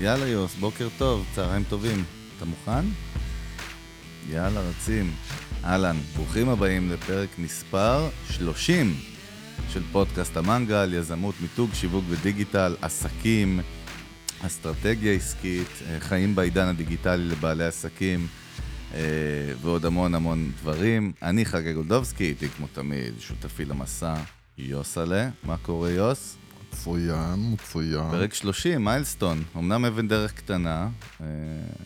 יאללה יוס, בוקר טוב, צהריים טובים. אתה מוכן? יאללה, רצים. אהלן, ברוכים הבאים לפרק מספר 30 של פודקאסט המנגל, יזמות, מיתוג, שיווק ודיגיטל, עסקים, אסטרטגיה עסקית, אה, חיים בעידן הדיגיטלי לבעלי עסקים אה, ועוד המון המון דברים. אני חגי גולדובסקי, איתי כמו תמיד, שותפי למסע, יוסלה. מה קורה יוס? מצוין, מצוין. פרק 30, מיילסטון. אמנם אבן דרך קטנה, אה,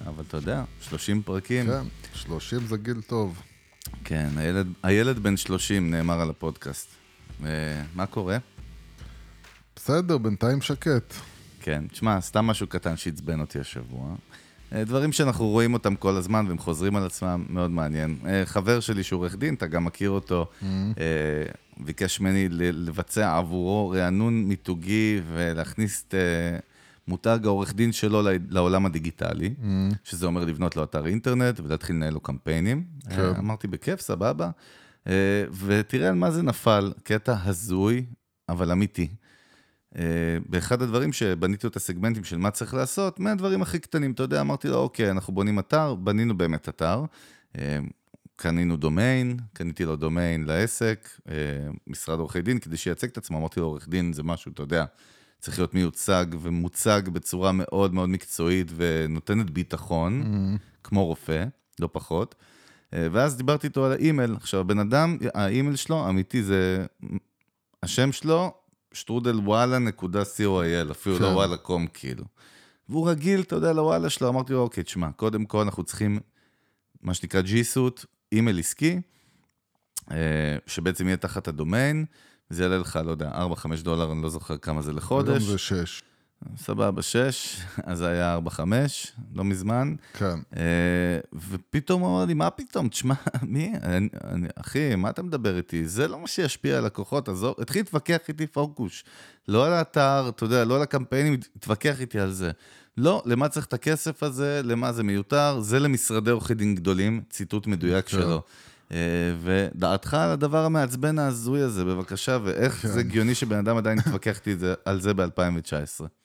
אבל אתה יודע, 30 פרקים. כן, 30 זה גיל טוב. כן, הילד, הילד בן 30 נאמר על הפודקאסט. אה, מה קורה? בסדר, בינתיים שקט. כן, תשמע, סתם משהו קטן שעצבן אותי השבוע. אה, דברים שאנחנו רואים אותם כל הזמן והם חוזרים על עצמם, מאוד מעניין. אה, חבר שלי שהוא עורך דין, אתה גם מכיר אותו, mm-hmm. ביקש ממני לבצע עבורו רענון מיתוגי ולהכניס את מותג העורך דין שלו לעולם הדיגיטלי, mm-hmm. שזה אומר לבנות לו אתר אינטרנט ולהתחיל לנהל לו קמפיינים. כן. אמרתי, בכיף, סבבה. ותראה על מה זה נפל, קטע הזוי, אבל אמיתי. אה, באחד הדברים שבניתי את הסגמנטים של מה צריך לעשות, מהדברים הכי קטנים, אתה יודע, אמרתי לו, אוקיי, אנחנו בונים אתר, בנינו באמת אתר, אה, קנינו דומיין, קניתי לו דומיין לעסק, אה, משרד עורכי דין, כדי שייצג את עצמו, אמרתי לו, עורך דין זה משהו, אתה יודע, צריך להיות מיוצג ומוצג בצורה מאוד מאוד מקצועית ונותנת ביטחון, mm-hmm. כמו רופא, לא פחות. ואז דיברתי איתו על האימייל. עכשיו, הבן אדם, האימייל שלו, אמיתי, זה... השם שלו, שטרודל וואלה נקודה co.il, אפילו לא כן. וואלה קום כאילו. והוא רגיל, אתה יודע, לוואלה שלו, אמרתי לו, אוקיי, תשמע, קודם כל אנחנו צריכים, מה שנקרא ג'י-סוט, אימייל עסקי, אה, שבעצם יהיה תחת הדומיין, זה יעלה לך, לא יודע, 4-5 דולר, אני לא זוכר כמה זה לחודש. היום זה 6. סבבה, 6, אז זה היה 4-5, לא מזמן. כן. אה, ופתאום הוא אמר לי, מה פתאום? תשמע, מי? אני, אני, אחי, מה אתה מדבר איתי? זה לא מה שישפיע על לקוחות, עזוב, התחיל להתווכח איתי פוקוש. לא על האתר, אתה יודע, לא על הקמפיינים, התווכח איתי על זה. לא, למה צריך את הכסף הזה, למה זה מיותר, זה למשרדי עורכי דין גדולים, ציטוט מדויק כן. שלו. אה, ודעתך על הדבר המעצבן ההזוי הזה, בבקשה, ואיך כן. זה הגיוני שבן אדם עדיין התווכח איתי על זה ב-2019.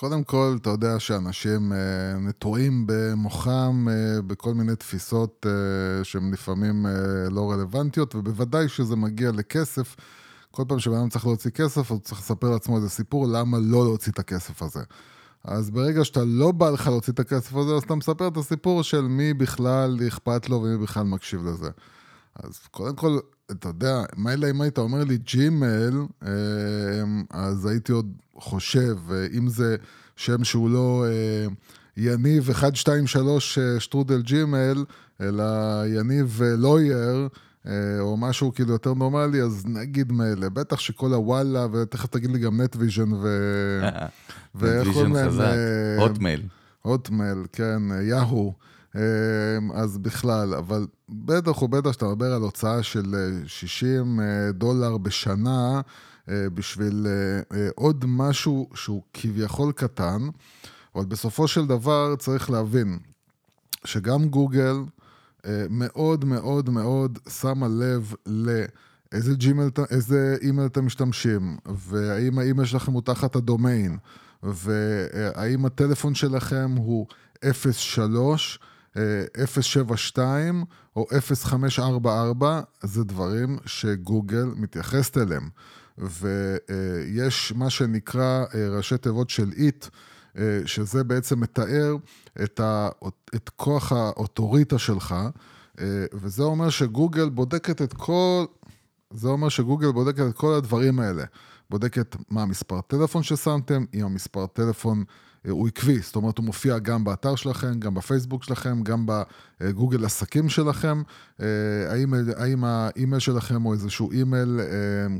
קודם כל, אתה יודע שאנשים אה, נטועים במוחם אה, בכל מיני תפיסות אה, שהן לפעמים אה, לא רלוונטיות, ובוודאי כשזה מגיע לכסף, כל פעם שבן אדם צריך להוציא כסף, הוא צריך לספר לעצמו איזה סיפור למה לא להוציא את הכסף הזה. אז ברגע שאתה לא בא לך להוציא את הכסף הזה, אז אתה מספר את הסיפור של מי בכלל אכפת לו ומי בכלל מקשיב לזה. אז קודם כל, אתה יודע, מה אלא אם היית אומר לי ג'ימל, אה, אז הייתי עוד חושב, אם זה שם שהוא לא אה, יניב 123 אה, שטרודל ג'ימל, אלא יניב לוייר, או משהו כאילו יותר נורמלי, אז נגיד מילא. בטח שכל הוואלה, ותכף תגיד לי גם נטוויז'ן ו... ואיך קוראים להם? הוטמייל. הוטמייל, כן, יהו. אז בכלל, אבל בטח ובטח שאתה מדבר על הוצאה של 60 דולר בשנה, אה, בשביל אה, אה, עוד משהו שהוא כביכול קטן, אבל בסופו של דבר צריך להבין שגם גוגל מאוד מאוד מאוד שמה לב לאיזה ג'ימל, איזה אימייל אתם משתמשים, והאם האימייל שלכם הוא תחת הדומיין, והאם הטלפון שלכם הוא 03, 072 או 0544, זה דברים שגוגל מתייחסת אליהם. ויש מה שנקרא אה, ראשי תיבות של איט, אה, שזה בעצם מתאר את, ה, את כוח האוטוריטה שלך, אה, וזה אומר שגוגל בודקת את כל, זה אומר שגוגל בודקת את כל הדברים האלה. בודקת מה המספר טלפון ששמתם, אם המספר טלפון הוא עקבי, זאת אומרת הוא מופיע גם באתר שלכם, גם בפייסבוק שלכם, גם בגוגל עסקים שלכם. אה, האם, האם האימייל שלכם הוא איזשהו אימייל אה,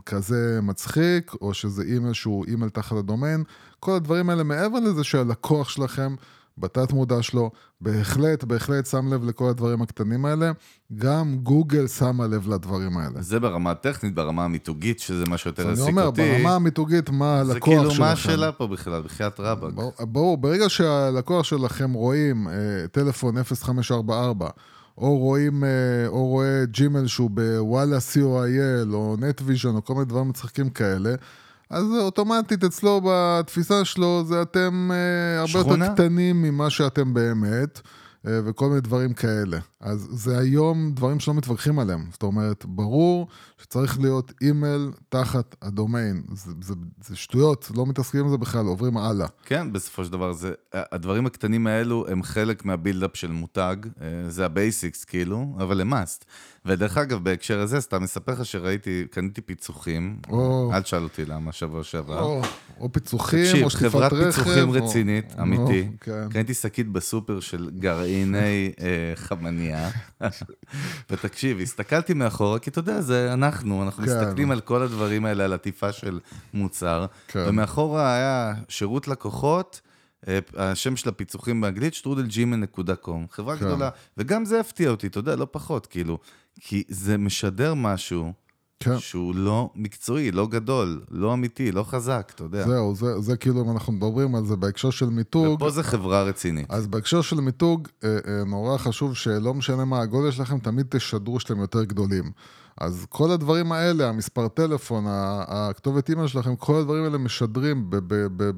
כזה מצחיק, או שזה אימייל שהוא אימייל תחת הדומיין, כל הדברים האלה מעבר לזה שהלקוח שלכם בתת מודע שלו, בהחלט, בהחלט שם לב לכל הדברים הקטנים האלה. גם גוגל שמה לב לדברים האלה. זה ברמה הטכנית, ברמה המיתוגית, שזה משהו יותר העסיק אותי. אני אומר, ברמה המיתוגית, מה הלקוח שלכם. זה כאילו, מה השאלה פה בכלל, בחייאת רבאק. ברור, ברגע שהלקוח שלכם רואים אה, טלפון 0544, או רואים, אה, או רואה ג'ימל שהוא בוואלה co.il, או נטוויז'ן, או כל מיני דברים מצחיקים כאלה, אז אוטומטית אצלו בתפיסה שלו זה אתם אה, הרבה שכונה? יותר קטנים ממה שאתם באמת, אה, וכל מיני דברים כאלה. אז זה היום דברים שלא מתווכחים עליהם. זאת אומרת, ברור שצריך להיות אימייל תחת הדומיין. זה, זה, זה שטויות, לא מתעסקים עם זה בכלל, עוברים הלאה. כן, בסופו של דבר, זה, הדברים הקטנים האלו הם חלק מה buildup של מותג, אה, זה ה basics כאילו, אבל הם must. ודרך אגב, בהקשר הזה, סתם אספר לך שראיתי, קניתי פיצוחים, או. אל תשאל אותי למה, שבוע שעבר. או, או פיצוחים, תקשיב, או שטיפת חברת רכב. פיצוחים או- רצינית, או, אמיתי. כן. קניתי שקית בסופר של גרעיני אה, חמניה, ותקשיב, הסתכלתי מאחורה, כי אתה יודע, זה אנחנו, אנחנו כן. מסתכלים על כל הדברים האלה, על עטיפה של מוצר, כן. ומאחורה היה שירות לקוחות, אה, השם של הפיצוחים באנגלית, שטרודלג'ימן.קום, חברה כן. גדולה, וגם זה הפתיע אותי, אתה יודע, לא פחות, כאילו, כי זה משדר משהו כן. שהוא לא מקצועי, לא גדול, לא אמיתי, לא חזק, אתה יודע. זהו, זה, זה כאילו, אם אנחנו מדברים על זה בהקשר של מיתוג, ופה זה חברה רצינית. אז בהקשר של מיתוג, אה, אה, נורא חשוב שלא משנה מה הגודל שלכם, תמיד תשדרו שאתם יותר גדולים. אז כל הדברים האלה, המספר טלפון, הכתובת אימייל שלכם, כל הדברים האלה משדרים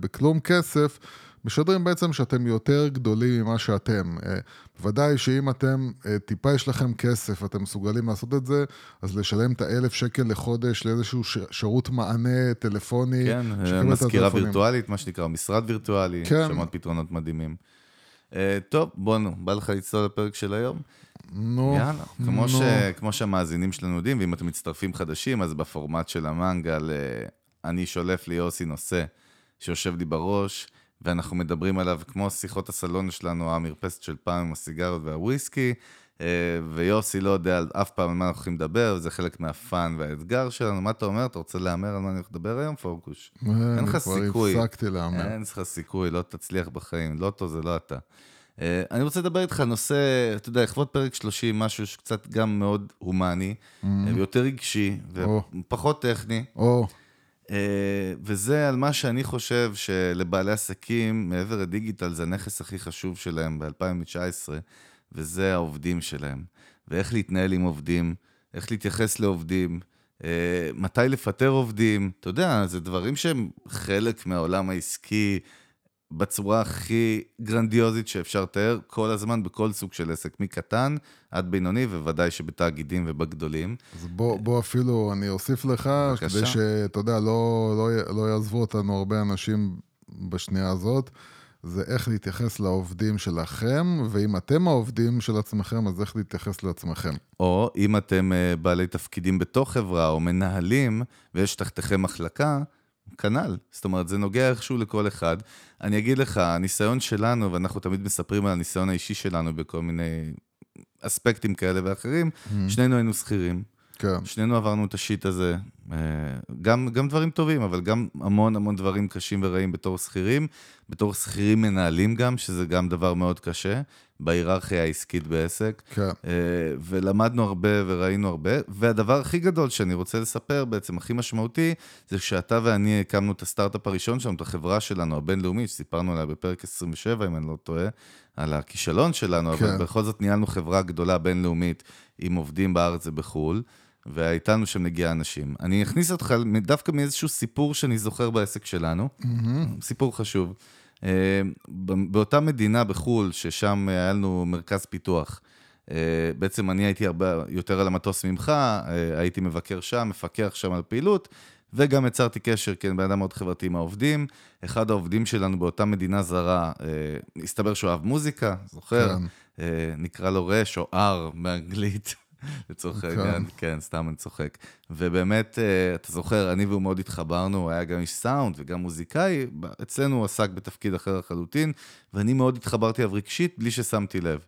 בכלום כסף, משדרים בעצם שאתם יותר גדולים ממה שאתם. אה, בוודאי שאם אתם, אה, טיפה יש לכם כסף, אתם מסוגלים לעשות את זה, אז לשלם את האלף שקל לחודש לאיזשהו שירות מענה טלפוני. כן, את מזכירה. וירטואלית, מה שנקרא, משרד וירטואלי, כן. עוד פתרונות מדהימים. אה, טוב, בואו, בא לך לצלול לפרק של היום? נו, יאללה. כמו, נו. ש, כמו שהמאזינים שלנו יודעים, ואם אתם מצטרפים חדשים, אז בפורמט של המנגל, אה, אני שולף לי יוסי נושא שיושב לי בראש, ואנחנו מדברים עליו כמו שיחות הסלון שלנו, המרפסת של פעם עם הסיגריות והוויסקי, אה, ויוסי לא יודע אף פעם על מה אנחנו הולכים לדבר, וזה חלק מהפאן והאתגר שלנו. מה אתה אומר? אתה רוצה להמר על מה אני הולך לדבר היום, פורקוש? אין לך סיכוי. כבר הפסקתי להמר. אין לך סיכוי, לא תצליח בחיים. לוטו זה לא אתה. אה, אני רוצה לדבר איתך על נושא, אתה יודע, לכבוד פרק 30, משהו שקצת גם מאוד הומני, אה, ויותר רגשי. ופחות טכני. או, אה, וזה על מה שאני חושב שלבעלי עסקים, מעבר לדיגיטל, זה הנכס הכי חשוב שלהם ב-2019, וזה העובדים שלהם. ואיך להתנהל עם עובדים, איך להתייחס לעובדים, אה, מתי לפטר עובדים. אתה יודע, זה דברים שהם חלק מהעולם העסקי בצורה הכי גרנדיוזית שאפשר לתאר, כל הזמן בכל סוג של עסק, מקטן עד בינוני, וודאי שבתאגידים ובגדולים. אז בוא, בוא אפילו, אני אוסיף לך, בבקשה. כדי שאתה יודע, לא, לא, לא יעזבו אותנו הרבה אנשים בשנייה הזאת, זה איך להתייחס לעובדים שלכם, ואם אתם העובדים של עצמכם, אז איך להתייחס לעצמכם. או אם אתם אה, בעלי תפקידים בתוך חברה או מנהלים, ויש תחתיכם מחלקה, כנ"ל. זאת אומרת, זה נוגע איכשהו לכל אחד. אני אגיד לך, הניסיון שלנו, ואנחנו תמיד מספרים על הניסיון האישי שלנו בכל מיני אספקטים כאלה ואחרים, שנינו היינו שכירים. כן, שנינו עברנו את השיט הזה, גם, גם דברים טובים, אבל גם המון המון דברים קשים ורעים בתור שכירים, בתור שכירים מנהלים גם, שזה גם דבר מאוד קשה, בהיררכיה העסקית בעסק. כן. אה, ולמדנו הרבה וראינו הרבה, והדבר הכי גדול שאני רוצה לספר, בעצם הכי משמעותי, זה שאתה ואני הקמנו את הסטארט-אפ הראשון שלנו, את החברה שלנו, הבינלאומית, שסיפרנו עליה בפרק 27, אם אני לא טועה, על הכישלון שלנו, כן. אבל בכל זאת ניהלנו חברה גדולה בינלאומית עם עובדים בארץ ובחו"ל. והייתה לנו שם נגיעה אנשים. אני אכניס אותך דווקא מאיזשהו סיפור שאני זוכר בעסק שלנו, סיפור חשוב. אה, באותה מדינה בחו"ל, ששם היה לנו מרכז פיתוח, אה, בעצם אני הייתי הרבה יותר על המטוס ממך, אה, הייתי מבקר שם, מפקח שם על פעילות, וגם יצרתי קשר, כן, בן אדם מאוד חברתי עם העובדים. אחד העובדים שלנו באותה מדינה זרה, אה, הסתבר שהוא אהב מוזיקה, זוכר? כן. אה, נקרא לו רש או אר באנגלית, לצורך כן. העניין, כן, סתם אני צוחק. ובאמת, אה, אתה זוכר, אני והוא מאוד התחברנו, הוא היה גם איש סאונד וגם מוזיקאי, אצלנו הוא עסק בתפקיד אחר לחלוטין, ואני מאוד התחברתי אליו רגשית בלי ששמתי לב.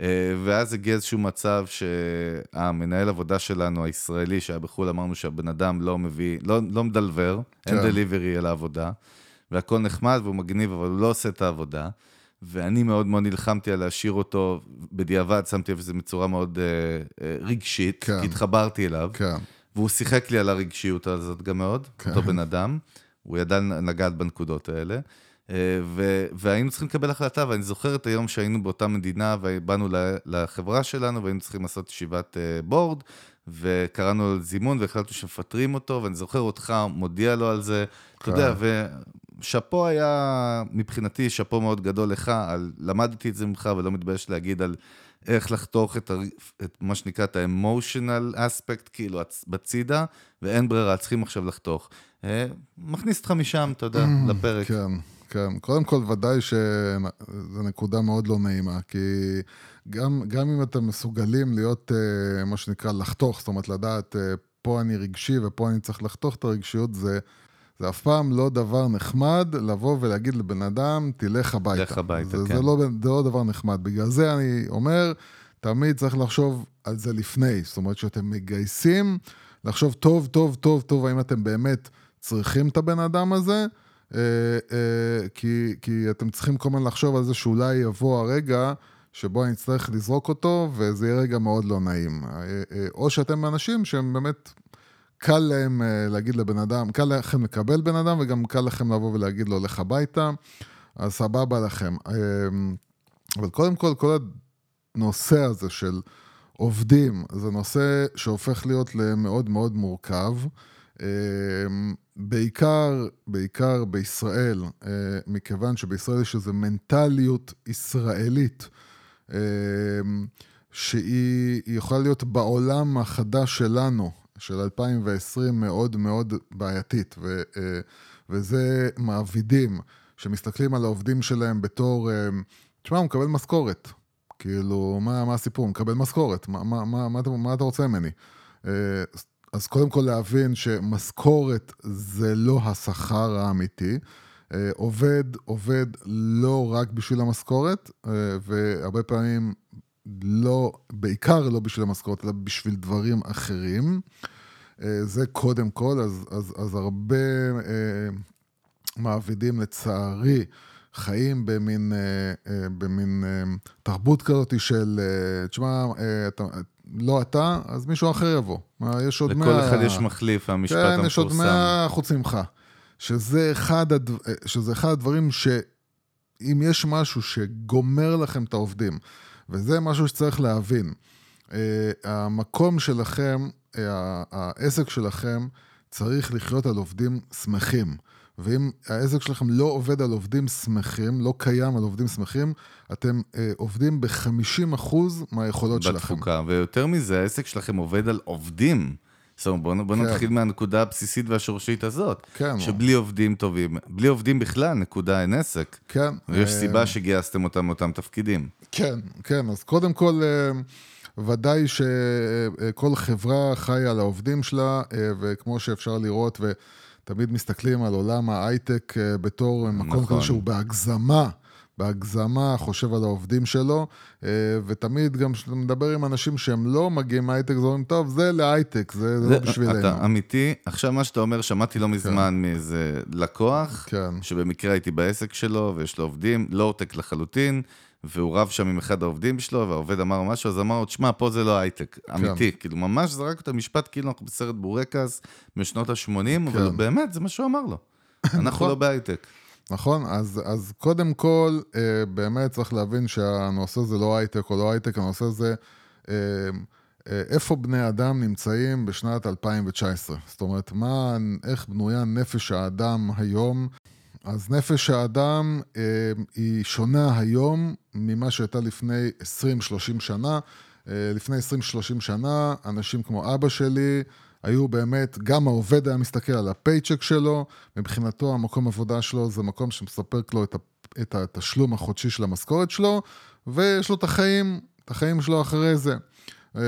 אה, ואז הגיע איזשהו מצב שהמנהל עבודה שלנו, הישראלי, שהיה בחו"ל, אמרנו שהבן אדם לא מביא, לא, לא מדלבר, אין כן. דליברי אל העבודה, והכל נחמד והוא מגניב, אבל הוא לא עושה את העבודה. ואני מאוד מאוד נלחמתי על להשאיר אותו, בדיעבד שמתי לב שזה בצורה מאוד אה, אה, רגשית, כן. כי התחברתי אליו, כן, והוא שיחק לי על הרגשיות הזאת גם מאוד, כן. אותו בן אדם, הוא ידע לגעת בנקודות האלה. אה, ו- והיינו צריכים לקבל החלטה, ואני זוכר את היום שהיינו באותה מדינה, ובאנו לחברה שלנו, והיינו צריכים לעשות ישיבת אה, בורד, וקראנו לו זימון והחלטנו שמפטרים אותו, ואני זוכר אותך מודיע לו על זה, אתה יודע, כן. ושאפו היה מבחינתי שאפו מאוד גדול לך, על, למדתי את זה ממך ולא מתבייש להגיד על איך לחתוך את, ה, את מה שנקרא את ה-emotional aspect, כאילו, בצידה, ואין ברירה, צריכים עכשיו לחתוך. אה, מכניס אותך משם, אתה יודע, לפרק. כן, כן. קודם כל, ודאי שזו נקודה מאוד לא נעימה, כי גם, גם אם אתם מסוגלים להיות, אה, מה שנקרא, לחתוך, זאת אומרת, לדעת, אה, פה אני רגשי ופה אני צריך לחתוך את הרגשיות, זה, זה אף פעם לא דבר נחמד לבוא ולהגיד לבן אדם, תלך הביתה. לך הביתה, זה, כן. זה, לא, זה לא דבר נחמד. בגלל זה אני אומר, תמיד צריך לחשוב על זה לפני. זאת אומרת, שאתם מגייסים, לחשוב טוב, טוב, טוב, טוב, האם אתם באמת צריכים את הבן אדם הזה, אה, אה, כי, כי אתם צריכים כל הזמן לחשוב על זה שאולי יבוא הרגע שבו אני אצטרך לזרוק אותו, וזה יהיה רגע מאוד לא נעים. אה, אה, או שאתם אנשים שהם באמת, קל להם אה, להגיד לבן אדם, קל לכם לקבל בן אדם, וגם קל לכם לבוא ולהגיד לו, לך הביתה, אז סבבה לכם. אה, אבל קודם כל, כל הנושא הזה של עובדים, זה נושא שהופך להיות למאוד מאוד מורכב. אה, בעיקר, בעיקר בישראל, מכיוון שבישראל יש איזו מנטליות ישראלית, שהיא היא יכולה להיות בעולם החדש שלנו, של 2020, מאוד מאוד בעייתית. ו, אה, וזה מעבידים שמסתכלים על העובדים שלהם בתור, אה, תשמע, הוא מקבל משכורת. כאילו, מה, מה הסיפור? הוא מקבל משכורת, מה, מה, מה, מה, מה אתה רוצה ממני? אה, אז קודם כל להבין שמשכורת זה לא השכר האמיתי. עובד, עובד לא רק בשביל המשכורת, והרבה פעמים לא, בעיקר לא בשביל המשכורת, אלא בשביל דברים אחרים. אה, זה קודם כל, אז, אז, אז הרבה אה, מעבידים לצערי חיים במין, אה, אה, במין אה, תרבות כזאת של, אה, תשמע, אה, אתה, לא אתה, אז מישהו אחר יבוא. מה, יש עוד לכל מאה- אחד יש מחליף, המשפט כן, יש עוד המפורסם. מאה חוץ ממך. שזה אחד, הד... שזה אחד הדברים שאם יש משהו שגומר לכם את העובדים, וזה משהו שצריך להבין, אה, המקום שלכם, אה, העסק שלכם, צריך לחיות על עובדים שמחים. ואם העסק שלכם לא עובד על עובדים שמחים, לא קיים על עובדים שמחים, אתם אה, עובדים ב-50% מהיכולות שלכם. בתפוקה, ויותר מזה, העסק שלכם עובד על עובדים. זאת אומרת, בואו בוא כן. נתחיל מהנקודה הבסיסית והשורשית הזאת. כן. שבלי עובדים טובים, בלי עובדים בכלל, נקודה, אין עסק. כן. ויש אה, סיבה שגייסתם אותם מאותם תפקידים. כן, כן, אז קודם כל, אה, ודאי שכל חברה חיה על העובדים שלה, אה, וכמו שאפשר לראות, ותמיד מסתכלים על עולם ההייטק אה, בתור מקום נכון. כזה שהוא בהגזמה. בהגזמה חושב על העובדים שלו, אה, ותמיד גם כשאתה מדבר עם אנשים שהם לא מגיעים מהייטק, זה אומרים, טוב, זה להייטק, זה, זה לא בשבילנו. אתה אמיתי, עכשיו מה שאתה אומר, שמעתי לא מזמן מאיזה לקוח, כן. שבמקרה הייתי בעסק שלו, ויש לו עובדים, לואו-טק לחלוטין, והוא רב שם עם אחד העובדים שלו, והעובד אמר משהו, אז אמר לו, תשמע, פה זה לא הייטק, אמיתי. כאילו, ממש זרק את המשפט, כאילו אנחנו בסרט בורקס משנות ה-80, אבל כן. באמת, זה מה שהוא אמר לו. אנחנו לא בהייטק. נכון, אז, אז קודם כל, אה, באמת צריך להבין שהנושא זה לא הייטק או לא הייטק, הנושא זה אה, אה, איפה בני אדם נמצאים בשנת 2019. זאת אומרת, מה, איך בנויה נפש האדם היום. אז נפש האדם אה, היא שונה היום ממה שהייתה לפני 20-30 שנה. אה, לפני 20-30 שנה, אנשים כמו אבא שלי, היו באמת, גם העובד היה מסתכל על הפייצ'ק שלו, מבחינתו המקום עבודה שלו זה מקום שמספק לו את, התשלום החודשי של המשכורת שלו, ויש לו את החיים, את החיים שלו אחרי זה. אה,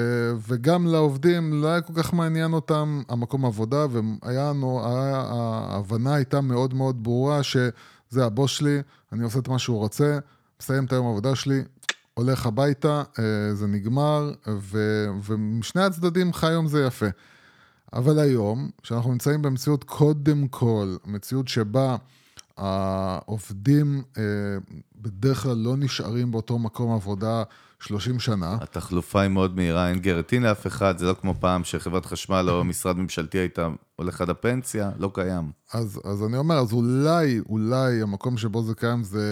וגם לעובדים לא היה כל כך מעניין אותם המקום עבודה, והיה לנו, היה- ההבנה הייתה מאוד מאוד ברורה שזה הבוס שלי, אני עושה את מה שהוא רוצה, מסיים את היום העבודה שלי, הולך הביתה, אה, זה נגמר, ו, ומשני הצדדים חי היום זה יפה. אבל היום, כשאנחנו נמצאים במציאות קודם כל, מציאות שבה העובדים אה, בדרך כלל לא נשארים באותו מקום עבודה 30 שנה. התחלופה היא מאוד מהירה, אין גרטין לאף אחד, זה לא כמו פעם שחברת חשמל או משרד ממשלתי הייתה הולך עד הפנסיה, לא קיים. אז, אז אני אומר, אז אולי, אולי המקום שבו זה קיים זה,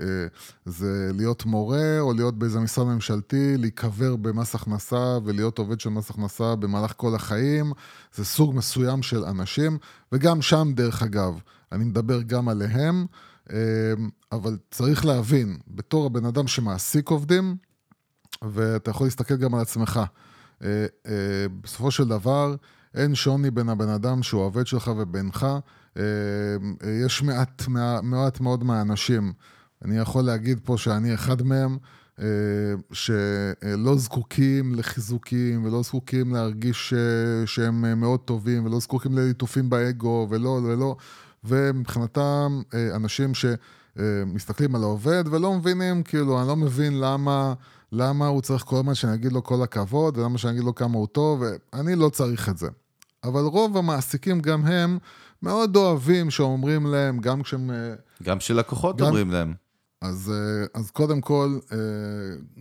אה, זה להיות מורה, או להיות באיזה משרד ממשלתי, להיקבר במס הכנסה ולהיות עובד של מס הכנסה במהלך כל החיים. זה סוג מסוים של אנשים, וגם שם, דרך אגב, אני מדבר גם עליהם, אה, אבל צריך להבין, בתור הבן אדם שמעסיק עובדים, ואתה יכול להסתכל גם על עצמך. אה, אה, בסופו של דבר, אין שוני בין הבן אדם שהוא העובד שלך ובינך. אה, יש מעט, מעט מאוד מהאנשים, אני יכול להגיד פה שאני אחד מהם, שלא זקוקים לחיזוקים ולא זקוקים להרגיש שהם מאוד טובים ולא זקוקים לליטופים באגו ולא ולא, ומבחינתם אנשים שמסתכלים על העובד ולא מבינים, כאילו, אני לא מבין למה... למה הוא צריך כל הזמן שאני אגיד לו כל הכבוד, ולמה שאני אגיד לו כמה הוא טוב, ואני לא צריך את זה. אבל רוב המעסיקים, גם הם, מאוד אוהבים שאומרים להם, גם כשהם... אה, גם כשלקוחות גם... אומרים להם. אז, אה, אז קודם כל, אה,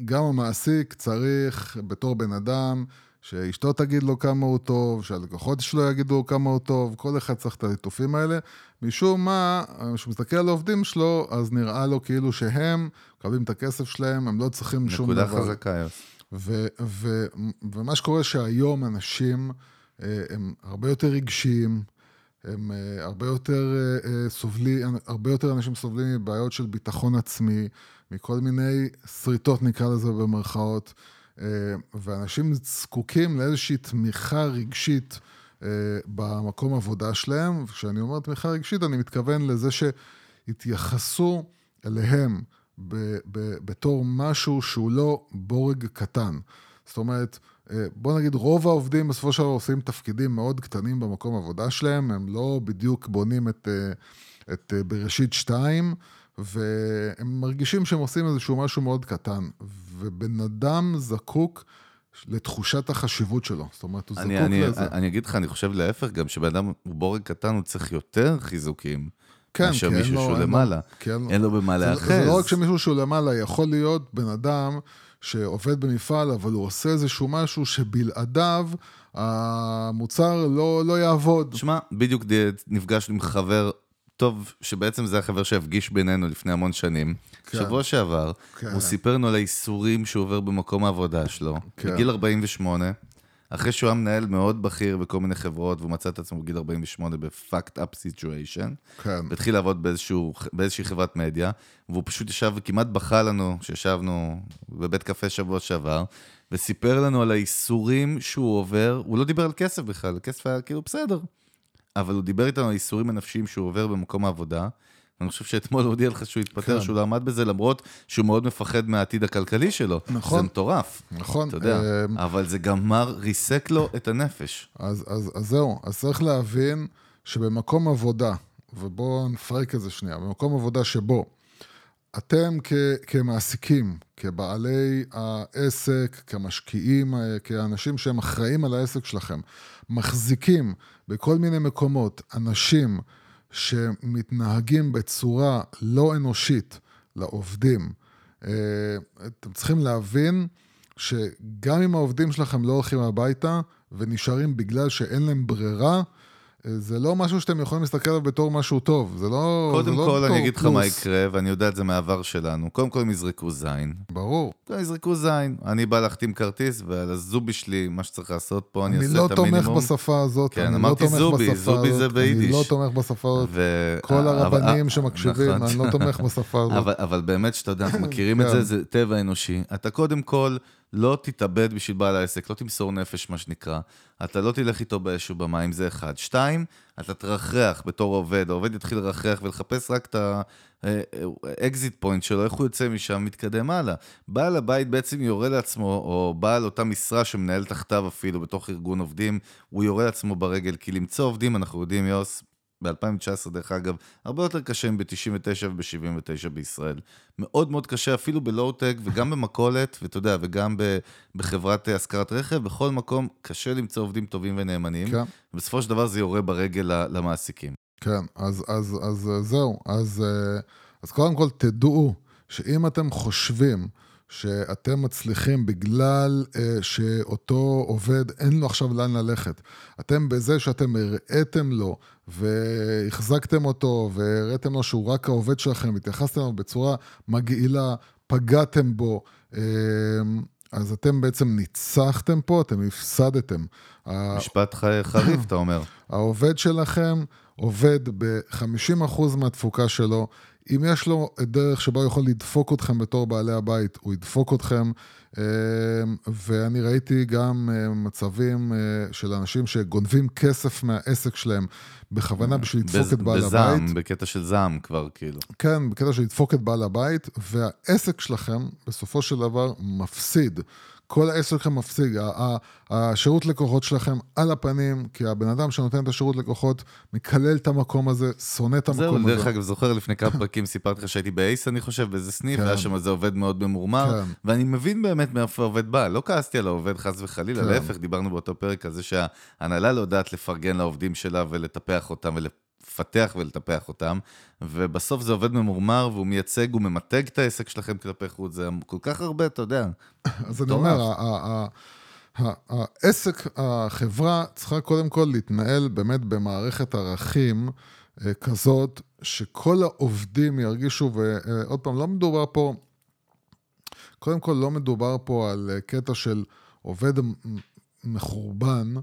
גם המעסיק צריך, בתור בן אדם, שאשתו תגיד לו כמה הוא טוב, שהלקוחות שלו יגידו לו כמה הוא טוב, כל אחד צריך את הליטופים האלה. משום מה, כשהוא מסתכל על העובדים שלו, אז נראה לו כאילו שהם מקבלים את הכסף שלהם, הם לא צריכים שום דבר. נקודה חזקה, יוס. ומה שקורה שהיום אנשים אה, הם הרבה יותר רגשיים, הם אה, הרבה יותר אה, סובלים, הרבה יותר אנשים סובלים מבעיות של ביטחון עצמי, מכל מיני שריטות נקרא לזה במרכאות. ואנשים זקוקים לאיזושהי תמיכה רגשית במקום עבודה שלהם. וכשאני אומר תמיכה רגשית, אני מתכוון לזה שהתייחסו אליהם ב- ב- בתור משהו שהוא לא בורג קטן. זאת אומרת, אה, בוא נגיד, רוב העובדים בסופו של דבר עושים תפקידים מאוד קטנים במקום עבודה שלהם, הם לא בדיוק בונים את, את בראשית שתיים, והם מרגישים שהם עושים איזשהו משהו מאוד קטן. ובן אדם זקוק לתחושת החשיבות שלו. זאת אומרת, הוא אני, זקוק אני, לזה. אני אגיד לך, אני חושב להפך, גם שבן אדם הוא בורג קטן, הוא צריך יותר חיזוקים. כן, מאשר כן, מישהו לא, שהוא למעלה. כן, אין לו במה להאחז. זה לא רק שמישהו שהוא למעלה, יכול להיות בן אדם שעובד במפעל, אבל הוא עושה איזשהו משהו שבלעדיו המוצר לא, לא יעבוד. שמע, בדיוק נפגשנו עם חבר טוב, שבעצם זה החבר שהפגיש בינינו לפני המון שנים. כן. שבוע שעבר, כן. הוא סיפר לנו על האיסורים שהוא עובר במקום העבודה שלו, כן. בגיל 48, אחרי שהוא היה מנהל מאוד בכיר בכל מיני חברות, והוא מצא את עצמו בגיל 48 ב-fucked up situation, כן. והתחיל לעבוד באיזשהו, באיזושהי חברת מדיה, והוא פשוט ישב וכמעט בכה לנו, שישבנו בבית קפה שבוע שעבר, וסיפר לנו על האיסורים שהוא עובר, הוא לא דיבר על כסף בכלל, הכסף היה כאילו בסדר. אבל הוא דיבר איתנו על האיסורים הנפשיים שהוא עובר במקום העבודה. אני חושב שאתמול הודיע לך שהוא התפטר, כן. שהוא לא עמד בזה, למרות שהוא מאוד מפחד מהעתיד הכלכלי שלו. נכון. זה מטורף. נכון. אתה יודע, אמ, אבל זה גמר, ריסק לו את הנפש. אז, אז, אז זהו, אז צריך להבין שבמקום עבודה, ובואו נפרק את זה שנייה, במקום עבודה שבו אתם כ, כמעסיקים, כבעלי העסק, כמשקיעים, כאנשים שהם אחראים על העסק שלכם, מחזיקים בכל מיני מקומות אנשים שמתנהגים בצורה לא אנושית לעובדים, אה, אתם צריכים להבין שגם אם העובדים שלכם לא הולכים הביתה ונשארים בגלל שאין להם ברירה, זה לא משהו שאתם יכולים להסתכל עליו בתור משהו טוב, זה לא קודם זה לא כל, אני אגיד לך מה יקרה, ואני יודע את זה מהעבר שלנו. קודם כל הם יזרקו זין. ברור. הם יזרקו זין. אני בא להחתים כרטיס, ועל הזובי שלי, מה שצריך לעשות פה, אני, אני אעשה לא את המינימום. אני לא תומך בשפה הזאת. כן, לא אמרתי לא זובי, זובי הזאת, זה ביידיש. אני לא תומך בשפה הזאת. ו... כל הרבנים שמקשיבים, נכון. אני לא תומך בשפה הזאת. אבל, אבל באמת, שאתה יודע, אנחנו מכירים את זה, כן. זה טבע אנושי. אתה קודם כל... לא תתאבד בשביל בעל העסק, לא תמסור נפש, מה שנקרא. אתה לא תלך איתו באש ובמים, זה אחד. שתיים, אתה תרחח בתור עובד, העובד יתחיל לרחח ולחפש רק את ה exit point שלו, איך הוא יוצא משם, מתקדם הלאה. בעל הבית בעצם יורה לעצמו, או בעל אותה משרה שמנהל תחתיו אפילו בתוך ארגון עובדים, הוא יורה לעצמו ברגל, כי למצוא עובדים, אנחנו יודעים, יוס, ב-2019, דרך אגב, הרבה יותר קשה מב-99 וב-79 בישראל. מאוד מאוד קשה, אפילו בלואו-טק וגם במכולת, ואתה יודע, וגם בחברת השכרת רכב, בכל מקום קשה למצוא עובדים טובים ונאמנים. כן. ובסופו של דבר זה יורה ברגל למעסיקים. כן, אז, אז, אז אה, זהו. אז, אה, אז קודם כל תדעו שאם אתם חושבים שאתם מצליחים בגלל אה, שאותו עובד אין לו עכשיו לאן ללכת, אתם בזה שאתם הראיתם לו והחזקתם אותו והראיתם לו שהוא רק העובד שלכם, התייחסתם אליו בצורה מגעילה, פגעתם בו, אה, אז אתם בעצם ניצחתם פה, אתם הפסדתם. משפט חריף, אתה אומר. העובד שלכם עובד ב-50% מהתפוקה שלו. אם יש לו דרך שבה הוא יכול לדפוק אתכם בתור בעלי הבית, הוא ידפוק אתכם. אה, ואני ראיתי גם אה, מצבים אה, של אנשים שגונבים כסף מהעסק שלהם בכוונה בשביל לדפוק בז, את בעל בזעם, הבית. בזעם, בקטע של זעם כבר, כאילו. כן, בקטע של לדפוק את בעל הבית, והעסק שלכם בסופו של דבר מפסיד. כל העסק שלכם מפסיק, השירות לקוחות שלכם על הפנים, כי הבן אדם שנותן את השירות לקוחות מקלל את המקום הזה, שונא את המקום הזה. זהו, דרך אגב, זוכר לפני כמה פרקים סיפרתי לך שהייתי באייס, אני חושב, באיזה סניף, כן. היה שם איזה עובד מאוד ממורמר, כן. ואני מבין באמת מאיפה העובד בא, לא כעסתי על העובד חס וחלילה, כן. להפך, דיברנו באותו פרק על זה שההנהלה לא יודעת לפרגן לעובדים שלה ולטפח אותם לפתח ולטפח אותם, ובסוף זה עובד ממורמר, והוא מייצג, הוא ממתג את העסק שלכם כלפי חוץ, זה כל כך הרבה, אתה יודע. אז אני אומר, העסק, החברה צריכה קודם כל להתנהל באמת במערכת ערכים אה, כזאת, שכל העובדים ירגישו, ועוד פעם, לא מדובר פה, קודם כל לא מדובר פה על אה, קטע של עובד מחורבן,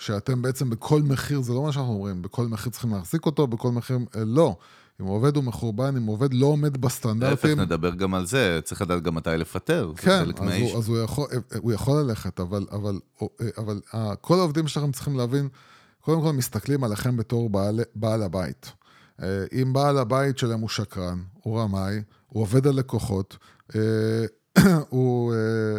שאתם בעצם בכל מחיר, זה לא מה שאנחנו אומרים, בכל מחיר צריכים להחזיק אותו, בכל מחיר, אה, לא. אם עובד הוא מחורבן, אם עובד לא עומד בסטנדרטים... להפך, נדבר גם על זה, צריך לדעת גם מתי לפטר, כן, זה חלק מהאיש. כן, אז הוא יכול, אה, הוא יכול ללכת, אבל, אבל, אה, אבל כל העובדים שלכם צריכים להבין, קודם כל מסתכלים עליכם בתור בעל, בעל הבית. אם בעל הבית שלהם הוא שקרן, הוא רמאי, הוא עובד על לקוחות, הוא,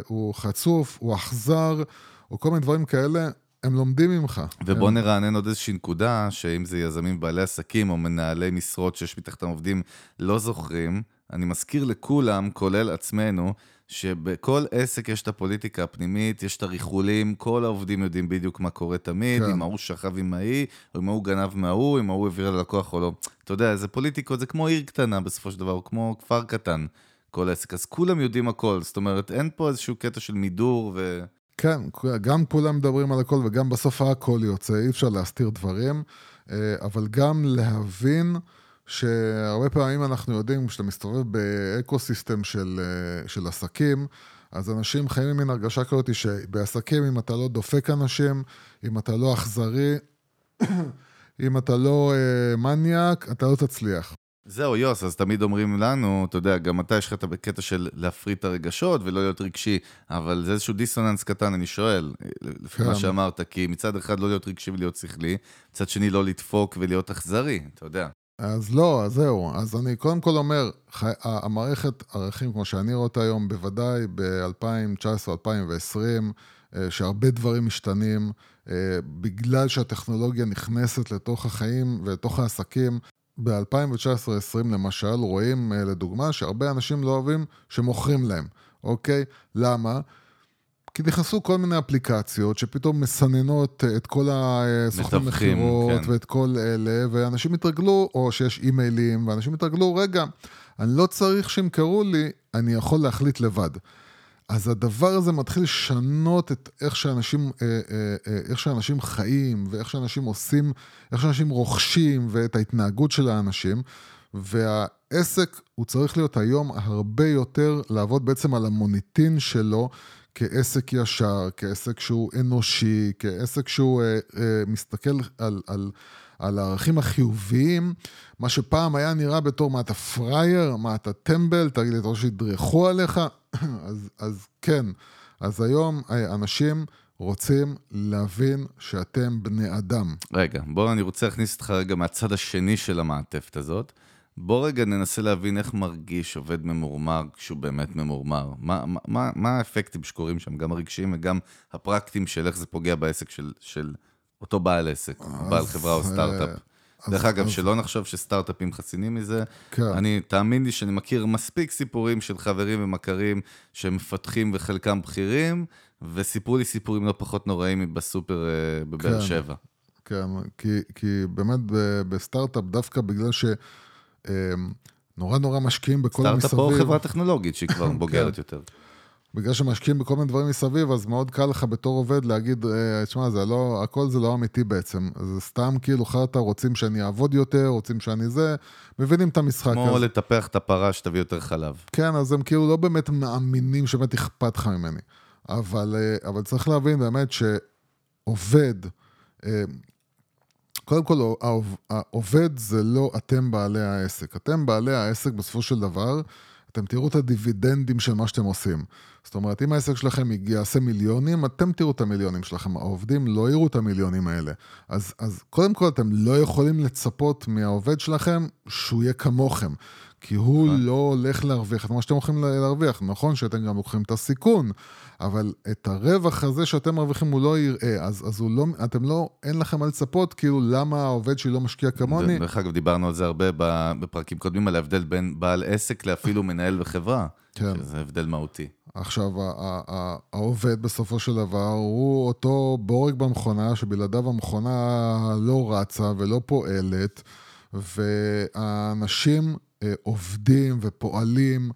הוא חצוף, הוא אכזר, או כל מיני דברים כאלה, הם לומדים ממך. ובוא הם... נרענן עוד איזושהי נקודה, שאם זה יזמים בעלי עסקים או מנהלי משרות שיש מתחתם עובדים לא זוכרים, אני מזכיר לכולם, כולל עצמנו, שבכל עסק יש את הפוליטיקה הפנימית, יש את הריחולים, כל העובדים יודעים בדיוק מה קורה תמיד, כן. אם ההוא שכב עם ההיא, או אם ההוא גנב מההוא, אם ההוא העביר ללקוח או לא. אתה יודע, זה פוליטיקות, זה כמו עיר קטנה בסופו של דבר, או כמו כפר קטן, כל עסק. אז כולם יודעים הכל, זאת אומרת, אין פה איזשהו קטע של מידור ו... כן, גם כולם מדברים על הכל וגם בסוף הכל יוצא, אי אפשר להסתיר דברים, אה, אבל גם להבין שהרבה פעמים אנחנו יודעים, כשאתה מסתובב ב ecosystem של, אה, של עסקים, אז אנשים חיים עם מין הרגשה כזאת שבעסקים, אם אתה לא דופק אנשים, אם אתה לא אכזרי, אם אתה לא אה, מניאק, אתה לא תצליח. זהו, יוס, אז תמיד אומרים לנו, אתה יודע, גם אתה יש לך את הקטע של להפריד את הרגשות ולא להיות רגשי, אבל זה איזשהו דיסוננס קטן, אני שואל, לפי כן. מה שאמרת, כי מצד אחד לא להיות רגשי ולהיות שכלי, מצד שני לא לדפוק ולהיות אכזרי, אתה יודע. אז לא, אז זהו. אז אני קודם כל אומר, חי... המערכת ערכים, כמו שאני רואה אותה היום, בוודאי ב-2019-2020, אה, שהרבה דברים משתנים, אה, בגלל שהטכנולוגיה נכנסת לתוך החיים ולתוך העסקים, ב-2019-2020 למשל, רואים אה, לדוגמה שהרבה אנשים לא אוהבים שמוכרים להם, אוקיי? למה? כי נכנסו כל מיני אפליקציות שפתאום מסננות אה, את כל הסוכנים מכירות כן. ואת כל אלה, ואנשים התרגלו, או שיש אימיילים, ואנשים התרגלו, רגע, אני לא צריך שימכרו לי, אני יכול להחליט לבד. אז הדבר הזה מתחיל לשנות את איך שאנשים, אה, אה, אה, איך שאנשים חיים, ואיך שאנשים עושים, איך שאנשים רוכשים, ואת ההתנהגות של האנשים. והעסק, הוא צריך להיות היום הרבה יותר לעבוד בעצם על המוניטין שלו כעסק ישר, כעסק שהוא אנושי, כעסק שהוא אה, אה, מסתכל על, על, על הערכים החיוביים, מה שפעם היה נראה בתור מה אתה פראייר, מה אתה טמבל, תגיד לי, אתה רוצה שידרכו עליך? אז, אז כן, אז היום אנשים רוצים להבין שאתם בני אדם. רגע, בוא, אני רוצה להכניס אותך רגע מהצד השני של המעטפת הזאת. בוא רגע ננסה להבין איך מרגיש עובד ממורמר כשהוא באמת ממורמר. מה, מה, מה האפקטים שקורים שם, גם הרגשיים וגם הפרקטיים של איך זה פוגע בעסק של, של אותו בעל עסק, בעל חברה או סטארט-אפ. דרך אגב, שלא נחשוב שסטארט-אפים חסינים מזה. כן. אני, תאמין לי שאני מכיר מספיק סיפורים של חברים ומכרים שמפתחים וחלקם בכירים, וסיפרו לי סיפורים לא פחות נוראים בסופר אה, בבאר כן. שבע. כן, כי, כי באמת בסטארט-אפ, דווקא בגלל ש... אמ, נורא נורא משקיעים בכל המסביב. סטארט-אפ או חברה טכנולוגית שהיא כבר בוגרת יותר. בגלל שמשקיעים בכל מיני דברים מסביב, אז מאוד קל לך בתור עובד להגיד, אה, תשמע, זה לא, הכל זה לא אמיתי בעצם. זה סתם כאילו חרטא, רוצים שאני אעבוד יותר, רוצים שאני זה, מבינים את המשחק. כמו אז, לטפח את הפרה שתביא יותר חלב. כן, אז הם כאילו לא באמת מאמינים שבאמת אכפת לך ממני. אבל, אה, אבל צריך להבין באמת שעובד, אה, קודם כל, העוב- העובד זה לא אתם בעלי העסק. אתם בעלי העסק בסופו של דבר, אתם תראו את הדיבידנדים של מה שאתם עושים. זאת אומרת, אם העסק שלכם יעשה מיליונים, אתם תראו את המיליונים שלכם. העובדים לא יראו את המיליונים האלה. אז, אז קודם כל, אתם לא יכולים לצפות מהעובד שלכם שהוא יהיה כמוכם. כי הוא לא הולך להרוויח את מה שאתם הולכים להרוויח. נכון שאתם גם לוקחים את הסיכון, אבל את הרווח הזה שאתם מרוויחים הוא לא יראה. אז, אז לא, אתם לא, אין לכם מה לצפות, כאילו, למה העובד שלי לא משקיע כמוני. דרך אגב, דיברנו על זה הרבה בפרקים קודמים, על ההבדל בין בעל עסק לאפילו מנהל בחברה. כן. שזה הבדל מהותי. עכשיו, העובד בסופו של דבר הוא אותו בורג במכונה, שבלעדיו המכונה לא רצה ולא פועלת, והאנשים עובדים ופועלים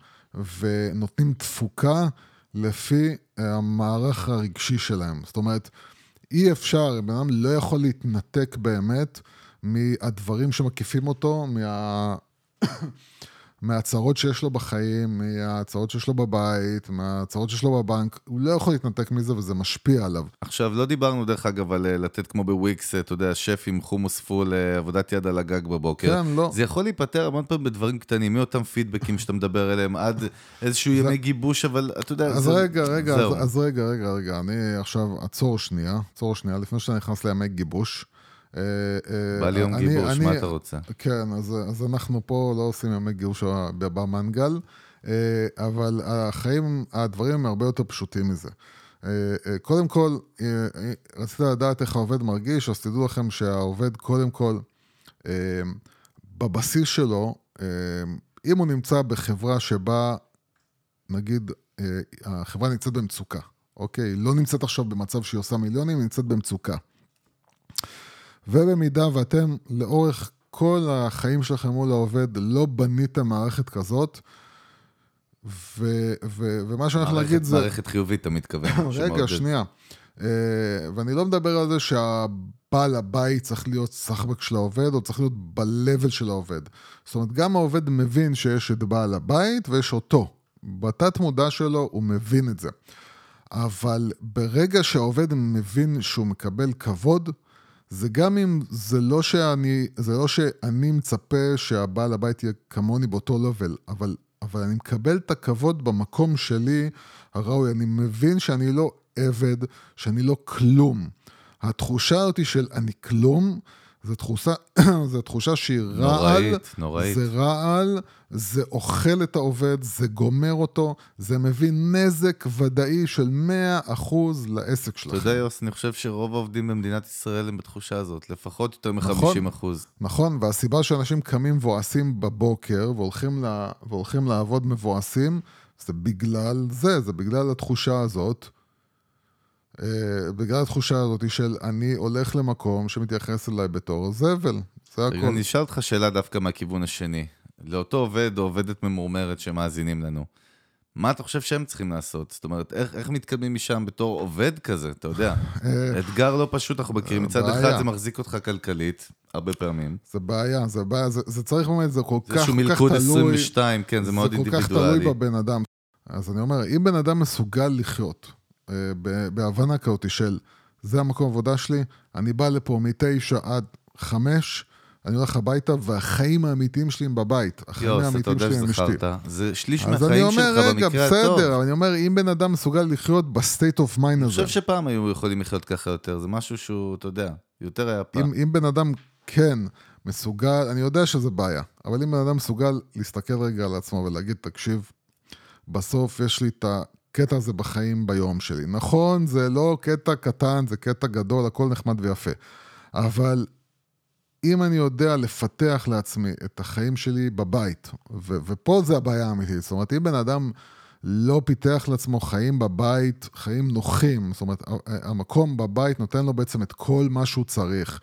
ונותנים תפוקה לפי אה, המערך הרגשי שלהם. זאת אומרת, אי אפשר, בן אדם לא יכול להתנתק באמת מהדברים שמקיפים אותו, מה... מהצרות שיש לו בחיים, מהצרות שיש לו בבית, מהצרות שיש לו בבנק, הוא לא יכול להתנתק מזה וזה משפיע עליו. עכשיו, לא דיברנו דרך אגב על אה, לתת כמו בוויקס, אתה יודע, שף עם חומוס פול, אה, עבודת יד על הגג בבוקר. כן, לא. זה יכול להיפתר המון פעמים בדברים קטנים, מאותם פידבקים שאתה מדבר עליהם, עד איזשהו ימי גיבוש, אבל אתה יודע, אז זה- רגע, רגע. אז, אז רגע, רגע, רגע, אני עכשיו עצור שנייה, עצור שנייה, לפני שאתה נכנס לימי גיבוש. אה, אה, בא לי יום אני- גיבוש, אני- מה אתה רוצה? כן, אז, אז אנחנו פה לא עושים ימי גירוש במנגל, אה, אבל החיים, הדברים הם הרבה יותר פשוטים מזה. אה, אה, קודם כל, אה, אה, רצית לדעת איך העובד מרגיש, אז תדעו לכם שהעובד, קודם כל, אה, בבסיס שלו, אה, אם הוא נמצא בחברה שבה, נגיד, אה, החברה נמצאת במצוקה, אוקיי? היא לא נמצאת עכשיו במצב שהיא עושה מיליונים, היא נמצאת במצוקה. ובמידה ואתם לאורך כל החיים שלכם מול העובד לא בניתם מערכת כזאת, ו- ו- ומה שאני הולך להגיד זה... מערכת חיובית, אתה מתכוון. רגע. שנייה. אה, ואני לא מדבר על זה שהבעל הבית צריך להיות סחבק של העובד, או צריך להיות ב-level של העובד. זאת אומרת, גם העובד מבין שיש את בעל הבית ויש אותו. בתת מודע שלו הוא מבין את זה. אבל ברגע שהעובד מבין שהוא מקבל כבוד, זה גם אם זה לא שאני, זה לא שאני מצפה שהבעל הבית יהיה כמוני באותו לבל, אבל, אבל אני מקבל את הכבוד במקום שלי הראוי. אני מבין שאני לא עבד, שאני לא כלום. התחושה הזאת של אני כלום, זו תחושה, זו תחושה שהיא רעל. נוראית, נוראית. זה רעל, זה אוכל את העובד, זה גומר אותו, זה מביא נזק ודאי של 100% לעסק אתה שלכם. יודע, יוס, אני חושב שרוב העובדים במדינת ישראל הם בתחושה הזאת, לפחות יותר נכון. מ-50 אחוז. נכון, והסיבה שאנשים קמים מבואסים בבוקר והולכים, לה, והולכים לעבוד מבואסים, זה בגלל זה, זה בגלל התחושה הזאת. אה, בגלל התחושה הזאת של אני הולך למקום שמתייחס אליי בתור זבל, זה הכל. אני אשאל אותך שאלה דווקא מהכיוון השני. לאותו עובד או עובדת ממורמרת שמאזינים לנו, מה אתה חושב שהם צריכים לעשות? זאת אומרת, איך, איך מתקדמים משם בתור עובד כזה, אתה יודע? אתגר לא פשוט, אנחנו מכירים. מצד בעיה. אחד זה מחזיק אותך כלכלית, הרבה פעמים. זה בעיה, זה בעיה, זה, זה צריך באמת, זה כל זה כך, איזשהו כל כך מלכוד תלוי. 22, כן, זה מאוד זה כל כך אינדיבידואלי. תלוי בבן אדם. אז אני אומר, אם בן אדם מסוגל לחיות אה, בהבנה כזאת של זה המקום עבודה שלי, אני בא לפה מתשע עד חמש, אני הולך הביתה, והחיים האמיתיים שלי הם בבית. החיים יוס, האמיתיים שלי הם אשתי. זה שליש אז אני מהחיים אומר, שלך רגע, במקרה הטוב. בסדר, אבל אני אומר, אם בן אדם מסוגל לחיות ב state of mind אני הזה, חושב שפעם היו יכולים לחיות ככה יותר, זה משהו שהוא, אתה יודע, יותר היה פעם. אם, אם בן אדם כן מסוגל, אני יודע שזה בעיה, אבל אם בן אדם מסוגל להסתכל רגע על עצמו ולהגיד, תקשיב, בסוף יש לי את הקטע הזה בחיים ביום שלי. נכון, זה לא קטע קטן, זה קטע גדול, הכל נחמד ויפה. אבל אם אני יודע לפתח לעצמי את החיים שלי בבית, ו- ופה זה הבעיה האמיתית, זאת אומרת, אם בן אדם לא פיתח לעצמו חיים בבית, חיים נוחים. זאת אומרת, המקום בבית נותן לו בעצם את כל מה שהוא צריך.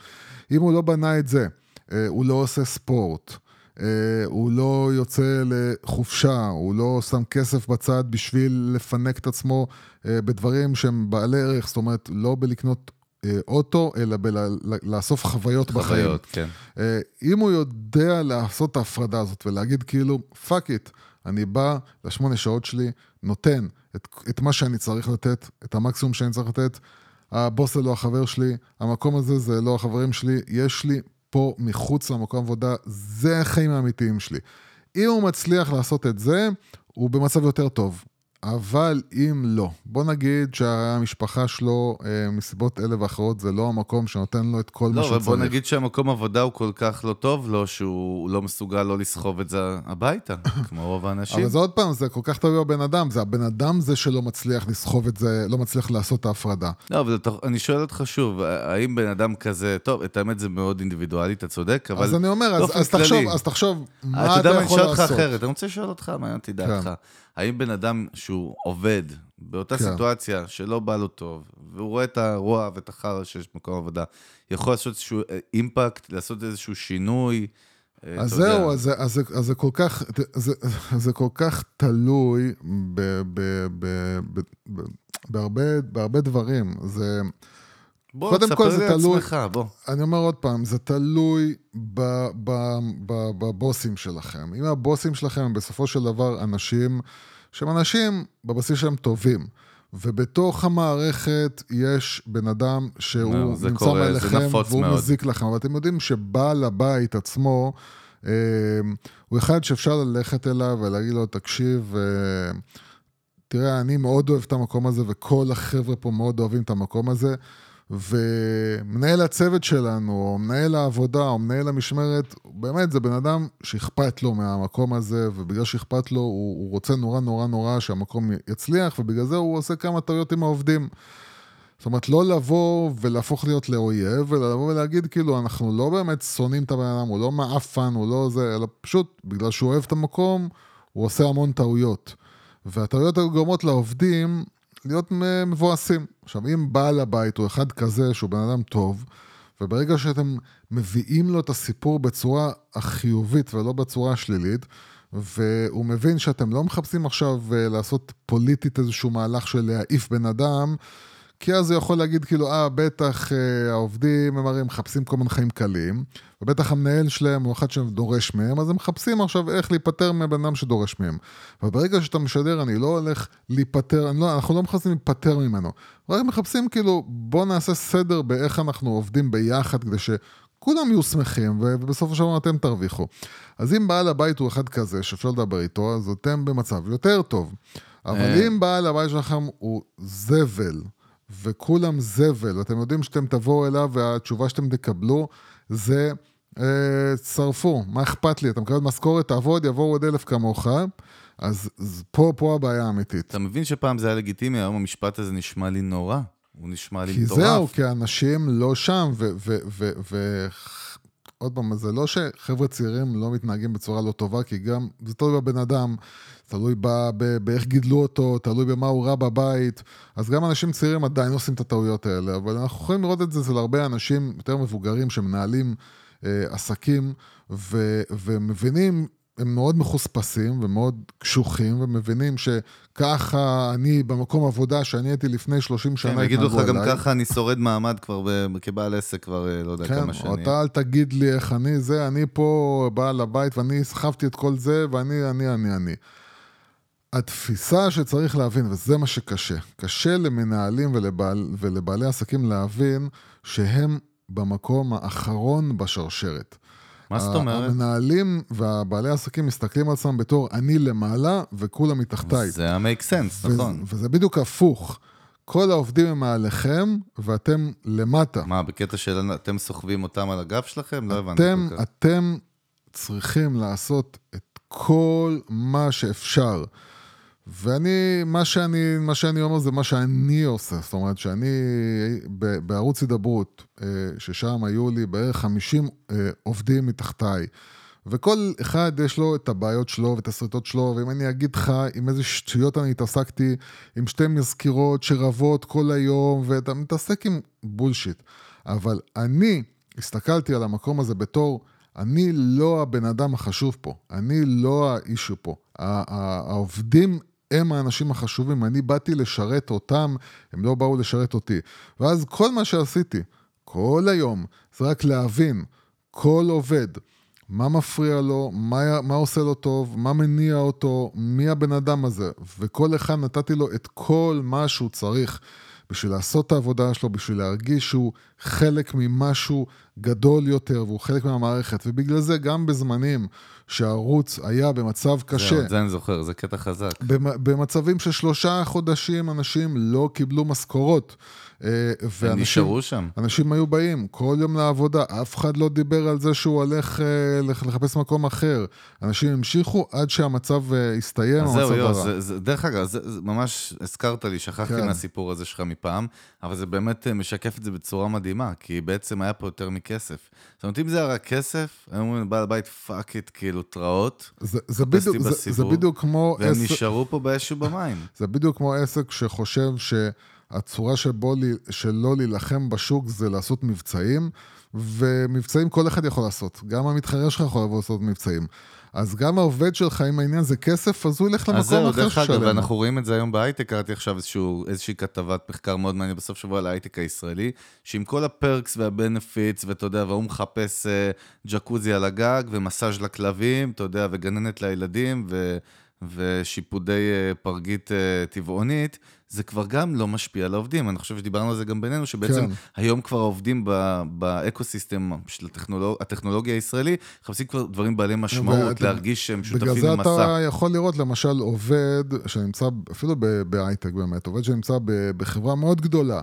אם הוא לא בנה את זה, אה, הוא לא עושה ספורט, הוא לא יוצא לחופשה, הוא לא שם כסף בצד בשביל לפנק את עצמו אה, בדברים שהם בעלי ערך, זאת אומרת, לא בלקנות אוטו, אלא בלאסוף חוויות בחיים. חוויות, כן. אם הוא יודע לעשות את ההפרדה הזאת ולהגיד כאילו, fuck it, אני בא לשמונה שעות שלי, נותן את, את מה שאני צריך לתת, את המקסימום שאני צריך לתת, הבוס זה לא החבר שלי, המקום הזה זה לא החברים שלי, יש לי פה מחוץ למקום עבודה, זה החיים האמיתיים שלי. אם הוא מצליח לעשות את זה, הוא במצב יותר טוב. אבל אם לא, בוא נגיד שהמשפחה שלו, אה, מסיבות אלה ואחרות, זה לא המקום שנותן לו את כל לא, מה שהוא צריך. לא, אבל בוא נגיד שהמקום עבודה הוא כל כך לא טוב לו, שהוא לא מסוגל לא לסחוב את זה הביתה, כמו רוב האנשים. אבל זה עוד פעם, זה כל כך תלוי בבן אדם, זה הבן אדם זה שלא מצליח לסחוב את זה, לא מצליח לעשות את ההפרדה. לא, אבל אני שואל אותך שוב, האם בן אדם כזה, טוב, את האמת זה מאוד אינדיבידואלי, אתה צודק, אבל... אז אני אומר, אז, אז תחשוב, אז תחשוב, מה אתה יכול לעשות? אתה יודע מה, אני שואל אותך אחרת, אני רוצה לשאול אותך, מעניין אותי דעתך. כן. האם בן אדם שהוא עובד באותה כן. סיטואציה שלא בא לו טוב, והוא רואה את הרוע ואת החרא שיש במקום עבודה, יכול לעשות איזשהו אה, אימפקט, לעשות איזשהו שינוי? אה, אז זהו, אז, אז, אז זה כל כך, זה, זה כל כך תלוי ב, ב, ב, ב, ב, בהרבה, בהרבה דברים. זה... בוא, קודם כל זה תלוי, עצמך, בוא. אני אומר עוד פעם, זה תלוי בבוסים שלכם. אם הבוסים שלכם הם בסופו של דבר אנשים שהם אנשים בבסיס שלהם טובים, ובתוך המערכת יש בן אדם שהוא לא, נמצא קורה, מעליכם והוא מאוד. מזיק לכם, אבל אתם יודעים שבעל הבית עצמו, אה, הוא אחד שאפשר ללכת אליו ולהגיד לו, תקשיב, אה, תראה, אני מאוד אוהב את המקום הזה, וכל החבר'ה פה מאוד אוהבים את המקום הזה. ומנהל הצוות שלנו, או מנהל העבודה, או מנהל המשמרת, באמת זה בן אדם שאכפת לו מהמקום הזה, ובגלל שאכפת לו, הוא, הוא רוצה נורא נורא נורא שהמקום יצליח, ובגלל זה הוא עושה כמה טעויות עם העובדים. זאת אומרת, לא לבוא ולהפוך להיות לאויב, אלא לבוא ולהגיד, כאילו, אנחנו לא באמת שונאים את הבן אדם, הוא לא מעפן, הוא לא זה, אלא פשוט בגלל שהוא אוהב את המקום, הוא עושה המון טעויות. והטעויות האלה גורמות לעובדים להיות מבואסים. עכשיו, אם בעל הבית הוא אחד כזה שהוא בן אדם טוב, וברגע שאתם מביאים לו את הסיפור בצורה החיובית ולא בצורה השלילית, והוא מבין שאתם לא מחפשים עכשיו אה, לעשות פוליטית איזשהו מהלך של להעיף בן אדם, כי אז הוא יכול להגיד כאילו, אה, בטח אה, העובדים הם הרי מחפשים כל מיני חיים קלים, ובטח המנהל שלהם הוא אחד שדורש מהם, אז הם מחפשים עכשיו איך להיפטר מבן אדם שדורש מהם. וברגע שאתה משדר, אני לא הולך להיפטר, לא, אנחנו לא מחפשים להיפטר ממנו. רק מחפשים כאילו, בוא נעשה סדר באיך אנחנו עובדים ביחד כדי ש... כולם יהיו שמחים, של דבר אתם תרוויחו. אז אם בעל הבית הוא אחד כזה שאפשר לדבר איתו, אז אתם במצב יותר טוב. אבל אה. אם בעל הבית שלכם הוא זבל, וכולם זבל, אתם יודעים שאתם תבואו אליו והתשובה שאתם תקבלו זה, אה, שרפו, מה אכפת לי? אתה מקבל משכורת, תעבוד, יבואו עוד אלף כמוך. אז, אז פה, פה הבעיה האמיתית. אתה מבין שפעם זה היה לגיטימי, היום המשפט הזה נשמע לי נורא. הוא נשמע לי מטורף. כי זהו, כי אנשים לא שם, ועוד פעם, זה לא שחבר'ה צעירים לא מתנהגים בצורה לא טובה, כי גם, זה תלוי בבן אדם, תלוי באיך גידלו אותו, תלוי במה הוא ראה בבית. אז גם אנשים צעירים עדיין עושים את הטעויות האלה, אבל אנחנו יכולים לראות את זה אצל הרבה אנשים יותר מבוגרים שמנהלים אה, עסקים ו, ומבינים הם מאוד מחוספסים ומאוד קשוחים, ומבינים שככה אני במקום עבודה שאני הייתי לפני 30 שנה, כן, יגידו לך גם ככה אני שורד מעמד כבר כבעל עסק כבר אה, לא יודע כן, כמה שנים. כן, אתה אל תגיד לי איך אני זה, אני פה בעל הבית ואני סחבתי את כל זה ואני, אני, אני, אני. התפיסה שצריך להבין, וזה מה שקשה, קשה למנהלים ולבעל, ולבעלי עסקים להבין שהם במקום האחרון בשרשרת. מה זאת אומרת? המנהלים והבעלי העסקים מסתכלים על עצמם בתור אני למעלה וכולם מתחתיי. זה ה-make sense, נכון. וזה בדיוק הפוך. כל העובדים הם מעליכם ואתם למטה. מה, בקטע של אתם סוחבים אותם על הגב שלכם? לא הבנתי כל כך. אתם צריכים לעשות את כל מה שאפשר. ואני, מה שאני, מה שאני אומר זה מה שאני עושה, זאת אומרת שאני בערוץ הידברות, אה, ששם היו לי בערך 50 אה, עובדים מתחתיי, וכל אחד יש לו את הבעיות שלו ואת הסריטות שלו, ואם אני אגיד לך עם איזה שטויות אני התעסקתי, עם שתי מזכירות שרבות כל היום, ואתה מתעסק עם בולשיט. אבל אני הסתכלתי על המקום הזה בתור, אני לא הבן אדם החשוב פה, אני לא האישו פה. העובדים הם האנשים החשובים, אני באתי לשרת אותם, הם לא באו לשרת אותי. ואז כל מה שעשיתי, כל היום, זה רק להבין, כל עובד, מה מפריע לו, מה, מה עושה לו טוב, מה מניע אותו, מי הבן אדם הזה. וכל אחד נתתי לו את כל מה שהוא צריך בשביל לעשות את העבודה שלו, בשביל להרגיש שהוא חלק ממשהו גדול יותר והוא חלק מהמערכת. ובגלל זה גם בזמנים שהערוץ היה במצב קשה. זה, זה אני זוכר, זה קטע חזק. במצבים של שלושה חודשים אנשים לא קיבלו משכורות. אה, ואנשים, נשארו שם. אנשים היו באים כל יום לעבודה, אף אחד לא דיבר על זה שהוא הולך אה, לחפש מקום אחר. אנשים המשיכו עד שהמצב אה, הסתיים, המצב זהו, יו, זה, זה, דרך אגב, זה, זה ממש הזכרת לי, שכחתי כן. מהסיפור הזה שלך מפעם, אבל זה באמת משקף את זה בצורה מדהימה, כי בעצם היה פה יותר מכסף. זאת אומרת, אם זה היה רק כסף, היו אומרים בעל הבית, fuck it, כאילו, תראות. זה, זה, בדיוק, זה, זה בדיוק כמו... והם עסק... נשארו פה באש ובמים. זה בדיוק כמו עסק שחושב ש... הצורה שבו, שלא להילחם בשוק זה לעשות מבצעים, ומבצעים כל אחד יכול לעשות. גם המתחרה שלך יכול לבוא לעשות מבצעים. אז גם העובד שלך, אם העניין זה כסף, אז הוא ילך למקום אחר שלם. אז זהו, דרך אגב, ואנחנו רואים את זה היום בהייטק, קראתי עכשיו איזשהו, איזושהי כתבת מחקר מאוד מעניין בסוף שבוע על ההייטק הישראלי, שעם כל הפרקס והבנפיטס, ואתה יודע, והוא מחפש uh, ג'קוזי על הגג, ומסאז' לכלבים, אתה יודע, וגננת לילדים, ו... ושיפודי אה, פרגית אה, טבעונית, זה כבר גם לא משפיע על העובדים. אני חושב שדיברנו על זה גם בינינו, שבעצם כן. היום כבר העובדים ב ecosystem של הטכנולוג... הטכנולוגיה הישראלי, מחפשים כבר דברים בעלי משמעות, ואת... להרגיש שהם שותפים למסע. בגלל זה אתה יכול לראות למשל עובד שנמצא, אפילו בהייטק באמת, עובד שנמצא בחברה מאוד גדולה.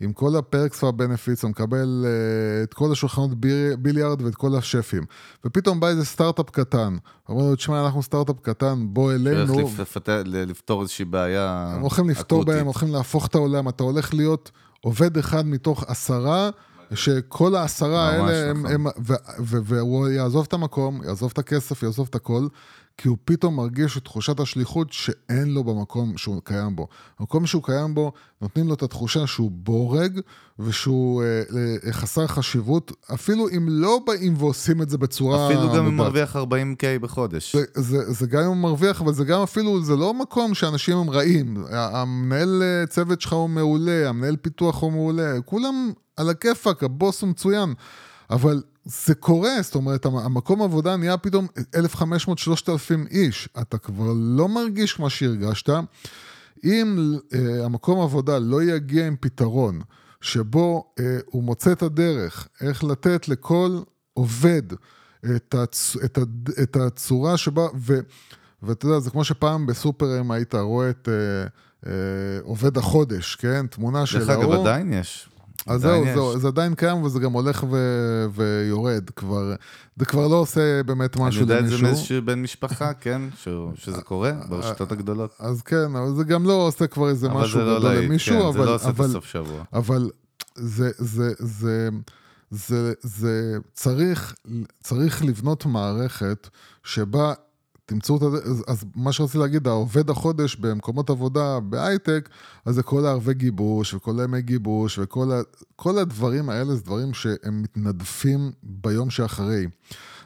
עם כל ה perks וה benefits, הוא מקבל אה, את כל השולחנות ביליארד ואת כל השפים. ופתאום בא איזה סטארט-אפ קטן, אומר לו, תשמע, אנחנו סטארט-אפ קטן, בוא אלינו. הולך לפתור איזושהי בעיה. הם הולכים לפתור בהם, הולכים להפוך את העולם, אתה הולך להיות עובד אחד מתוך עשרה. שכל העשרה האלה, הם, נכון. הם, והוא יעזוב את המקום, יעזוב את הכסף, יעזוב את הכל, כי הוא פתאום מרגיש את תחושת השליחות שאין לו במקום שהוא קיים בו. המקום שהוא קיים בו, נותנים לו את התחושה שהוא בורג ושהוא אה, אה, חסר חשיבות, אפילו אם לא באים ועושים את זה בצורה... אפילו גם אם הוא מרוויח 40K בחודש. זה, זה, זה גם אם הוא מרוויח, אבל זה גם אפילו, זה לא מקום שאנשים הם רעים. המנהל אה, צוות שלך הוא מעולה, המנהל פיתוח הוא מעולה, כולם על הכיפאק, הבוס הוא מצוין. אבל זה קורה, זאת אומרת, המקום עבודה נהיה פתאום 1,500-3,000 איש. אתה כבר לא מרגיש מה שהרגשת. אם uh, המקום עבודה לא יגיע עם פתרון שבו uh, הוא מוצא את הדרך איך לתת לכל עובד את, הצ... את, ה... את הצורה שבה, ו... ואתה יודע, זה כמו שפעם בסופרים היית רואה את uh, uh, עובד החודש, כן? תמונה של ההוא. דרך אגב, עדיין יש. אז זהו, זהו, זה עדיין קיים וזה גם הולך ו... ויורד כבר. זה כבר לא עושה באמת משהו למישהו. אני יודע את זה מאיזשהו בן משפחה, כן, ש... שזה קורה ברשתות הגדולות. אז כן, אבל זה גם לא עושה כבר איזה משהו לא גדול למישהו, כן, אבל... זה לא עושה את הסוף שבוע. אבל זה, זה, זה, זה, זה צריך, צריך לבנות מערכת שבה תמצאו את הדרך, אז מה שרציתי להגיד, העובד החודש במקומות עבודה בהייטק, אז זה כל הערבי גיבוש וכל הימי גיבוש וכל ה, כל הדברים האלה זה דברים שהם מתנדפים ביום שאחרי.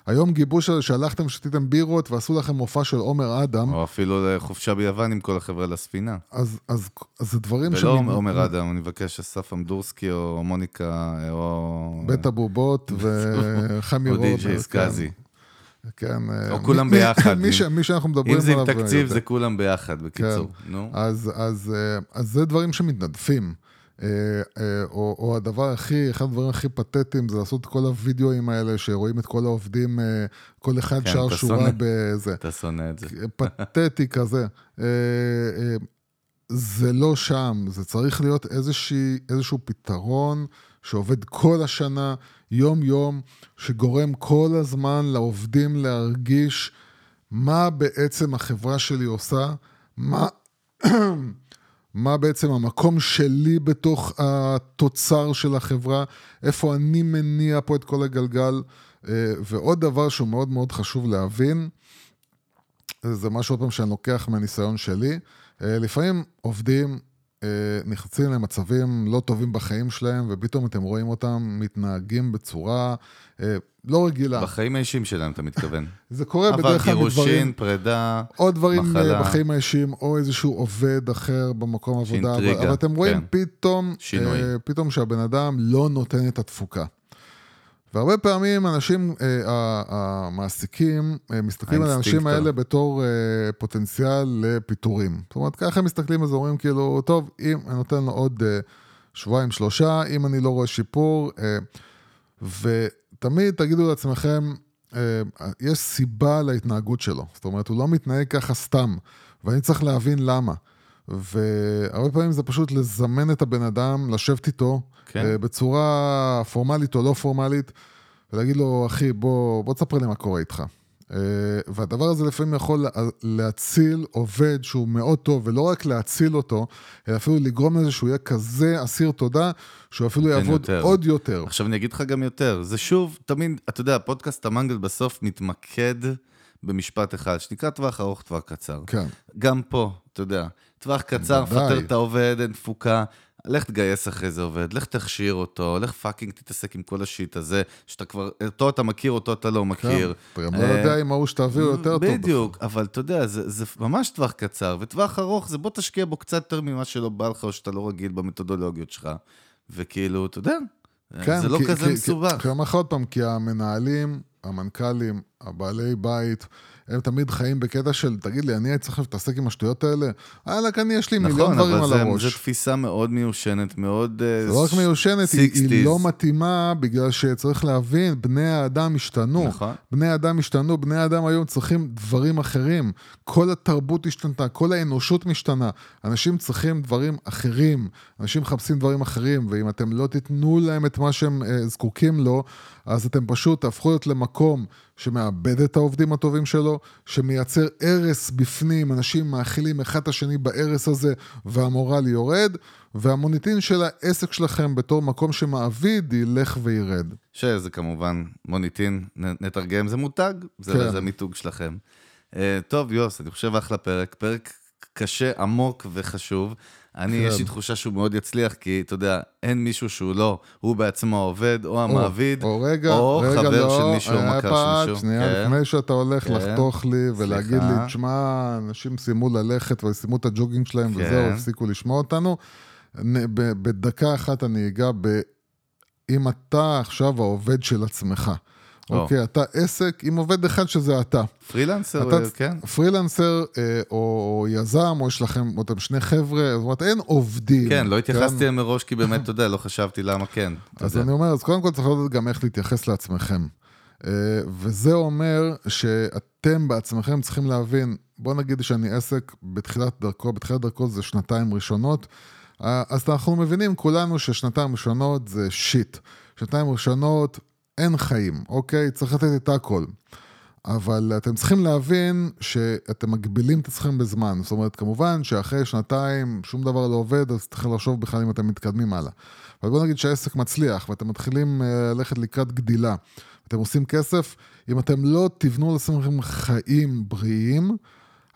היום גיבוש הזה שהלכתם, שתיתם בירות ועשו לכם מופע של עומר אדם. או אפילו חופשה ביוון עם כל החברה לספינה. אז, אז, אז זה דברים ש... ולא שמי... עומר אדם, אני מבקש אסף אמדורסקי או מוניקה או... בית הבובות וחמי רובר. או די.ג'יי סקאזי. כן. אה, או כולם ביחד. מי, מי, מי שאנחנו מדברים עליו. אם זה עם תקציב, זה כולם ביחד, בקיצור. כן. נו. אז, אז, אה, אז זה דברים שמתנדפים. אה, או, או הדבר הכי, אחד הדברים הכי פתטיים זה לעשות את כל הווידאוים האלה שרואים את כל העובדים, כל אחד כן, שר שורה בזה. אתה שונא את זה. פתטי כזה. זה לא שם, זה צריך להיות איזושהי, איזשהו פתרון שעובד כל השנה, יום-יום, שגורם כל הזמן לעובדים להרגיש מה בעצם החברה שלי עושה, מה, מה בעצם המקום שלי בתוך התוצר של החברה, איפה אני מניע פה את כל הגלגל. אה, ועוד דבר שהוא מאוד מאוד חשוב להבין, זה משהו עוד פעם שאני לוקח מהניסיון שלי, לפעמים עובדים אה, נכנסים למצבים לא טובים בחיים שלהם, ופתאום אתם רואים אותם מתנהגים בצורה אה, לא רגילה. בחיים האישיים שלהם, אתה מתכוון. זה קורה בדרך כלל מדברים... עבר גירושין, פרידה, עוד דברים מחלה. בחיים האישיים, או איזשהו עובד אחר במקום עבודה. אבל, אבל אתם רואים כן. פתאום, שינוי. פתאום שהבן אדם לא נותן את התפוקה. והרבה פעמים אנשים, אה, המעסיקים, אה, מסתכלים על האנשים האלה בתור אה, פוטנציאל לפיטורים. זאת אומרת, ככה הם מסתכלים על זה, אומרים כאילו, טוב, אם אני נותן לו עוד שבועיים, שלושה, אם אני לא רואה שיפור, ותמיד תגידו לעצמכם, יש סיבה להתנהגות שלו. זאת אומרת, הוא לא מתנהג ככה סתם, ואני צריך להבין למה. והרבה פעמים זה פשוט לזמן את הבן אדם, לשבת איתו, כן. אה, בצורה פורמלית או לא פורמלית, ולהגיד לו, אחי, בוא, בוא תספר לי מה קורה איתך. אה, והדבר הזה לפעמים יכול להציל עובד שהוא מאוד טוב, ולא רק להציל אותו, אלא אפילו לגרום לזה שהוא יהיה כזה אסיר תודה, שהוא אפילו יעבוד יותר. עוד יותר. עכשיו אני אגיד לך גם יותר, זה שוב, תמיד, אתה יודע, פודקאסט המנגל בסוף מתמקד במשפט אחד, שנקרא טווח ארוך, טווח קצר. כן. גם פה, אתה יודע, טווח קצר, פטר את העובד, אין תפוקה. לך תגייס אחרי זה עובד, לך תכשיר אותו, לך fucking תתעסק עם כל ה shit הזה, שאתה כבר, אותו אתה מכיר, אותו אתה לא מכיר. כן, אתה גם לא יודע אם ההוא שתביאו יותר טוב. בדיוק, אבל אתה יודע, זה, ממש טווח קצר, וטווח ארוך זה בוא תשקיע בו קצת יותר ממה שלא בא לך, או שאתה לא רגיל במתודולוגיות שלך. וכאילו, אתה יודע, כן, זה לא כי, כזה כי, מסובך. כי, כי אומר לך עוד פעם, כי המנהלים, המנכ"לים, הבעלי בית, הם תמיד חיים בקטע של, תגיד לי, אני הייתי צריך להתעסק עם השטויות האלה? וואלכ, אני, יש לי נכון, מיליון דברים על זה, הראש. זו תפיסה מאוד מיושנת, מאוד... זה לא רק מיושנת, היא, היא לא מתאימה בגלל שצריך להבין, בני האדם השתנו. נכון. בני האדם השתנו, בני האדם היום צריכים דברים אחרים. כל התרבות השתנתה, כל האנושות משתנה. אנשים צריכים דברים אחרים. אנשים מחפשים דברים אחרים, ואם אתם לא תיתנו להם את מה שהם אה, זקוקים לו, אז אתם פשוט תהפכו להיות למקום שמאבד את העובדים הטובים שלו, שמייצר הרס בפנים, אנשים מאכילים אחד את השני בהרס הזה והמורל יורד, והמוניטין של העסק שלכם בתור מקום שמעביד ילך וירד. שזה כמובן מוניטין, נתרגם, זה מותג, זה, כן. זה מיתוג שלכם. Uh, טוב, יוס, אני חושב אחלה פרק, פרק קשה, עמוק וחשוב. אני, יש לי תחושה שהוא מאוד יצליח, כי אתה יודע, אין מישהו שהוא לא, הוא בעצמו העובד, או המעביד, או, רגע, או רגע, חבר לא, של מישהו, או מכר של מישהו. שנייה, כן. לפני שאתה הולך כן. לחתוך לי ולהגיד לי, תשמע, אנשים סיימו ללכת וסיימו את הג'וגינג שלהם כן. וזהו, הפסיקו לשמוע אותנו. בדקה אחת אני אגע ב... אם אתה עכשיו העובד של עצמך. אוקיי, אתה עסק עם עובד אחד שזה אתה. פרילנסר, אתה, כן. פרילנסר אה, או יזם, או יש לכם, אתם שני חבר'ה, זאת אומרת, אין עובדים. כן, לא התייחסתי כן? מראש, כי באמת, אתה יודע, לא חשבתי למה כן. אז אני אומר, אז קודם כל צריך לדעת גם איך להתייחס לעצמכם. אה, וזה אומר שאתם בעצמכם צריכים להבין, בוא נגיד שאני עסק בתחילת דרכו, בתחילת דרכו זה שנתיים ראשונות, אה, אז אנחנו מבינים כולנו ששנתיים ראשונות זה שיט. שנתיים ראשונות אין חיים, אוקיי? צריך לתת את הכל. אבל אתם צריכים להבין שאתם מגבילים את עצמכם בזמן. זאת אומרת, כמובן שאחרי שנתיים שום דבר לא עובד, אז צריך לחשוב בכלל אם אתם מתקדמים הלאה. אבל בוא נגיד שהעסק מצליח ואתם מתחילים אה, ללכת לקראת גדילה. אתם עושים כסף, אם אתם לא תבנו לעצמכם חיים בריאים,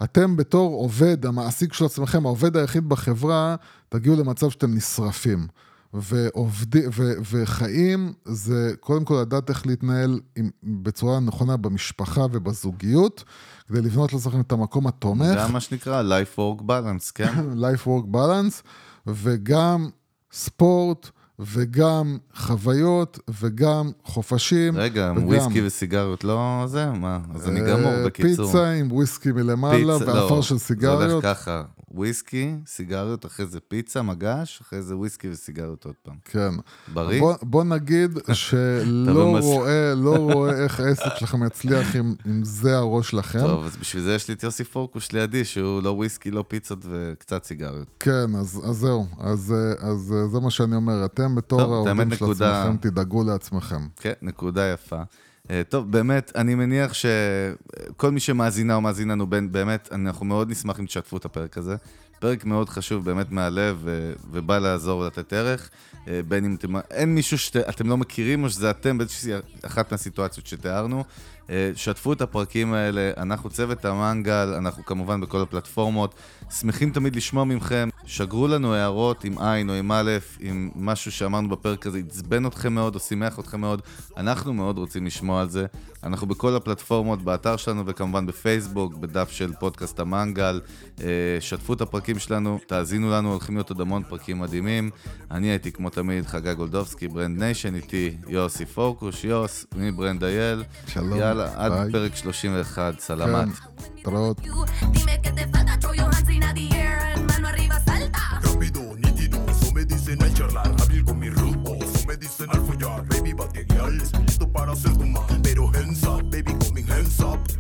אתם בתור עובד, המעסיק של עצמכם, העובד היחיד בחברה, תגיעו למצב שאתם נשרפים. ועובדי, ו, וחיים זה קודם כל לדעת איך להתנהל עם, בצורה נכונה במשפחה ובזוגיות, כדי לבנות לעצמכם את המקום התומך. זה מה שנקרא life work balance, כן? life work balance, וגם ספורט, וגם חוויות, וגם חופשים. רגע, וגם... וויסקי וסיגריות לא זה? מה? אז אני גמור אה, בקיצור. פיצה עם וויסקי מלמעלה, ועפר לא, של סיגריות. זה הולך ככה, וויסקי, סיגריות, אחרי זה פיצה, מגש, אחרי זה וויסקי וסיגריות עוד פעם. כן. בריא? בוא, בוא נגיד שלא רואה, לא רואה איך העסק שלכם יצליח אם, אם זה הראש שלכם. טוב, אז בשביל זה יש לי את יוסי פורקוש לידי, שהוא לא וויסקי, לא פיצות וקצת סיגריות. כן, אז, אז זהו. אז, אז זה מה שאני אומר, אתם בתור טוב, העובדים של נקודה... עצמכם, תדאגו לעצמכם. כן, נקודה יפה. אה, טוב, באמת, אני מניח שכל מי שמאזינה או מאזין לנו, באמת, אנחנו מאוד נשמח אם תשתפו את הפרק הזה. פרק מאוד חשוב, באמת מהלב, ו- ובא לעזור ולתת ערך. אה, בין אם אתם... אין מישהו שאתם לא מכירים, או שזה אתם באיזושהי אחת מהסיטואציות שתיארנו. אה, שתפו את הפרקים האלה, אנחנו צוות המנגל, אנחנו כמובן בכל הפלטפורמות. שמחים תמיד לשמוע מכם, שגרו לנו הערות עם עין או עם א', עם משהו שאמרנו בפרק הזה, עצבן אתכם מאוד או שימח אתכם מאוד, אנחנו מאוד רוצים לשמוע על זה. אנחנו בכל הפלטפורמות, באתר שלנו וכמובן בפייסבוק, בדף של פודקאסט המנגל. אה, שתפו את הפרקים שלנו, תאזינו לנו, הולכים להיות עוד המון פרקים מדהימים. אני הייתי כמו תמיד חגג גולדובסקי, ברנד ניישן, איתי יוסי פורקוש, יוס, אני ברנד אייל. שלום, יאללה, עד ביי. פרק 31, סלמת. כן, te als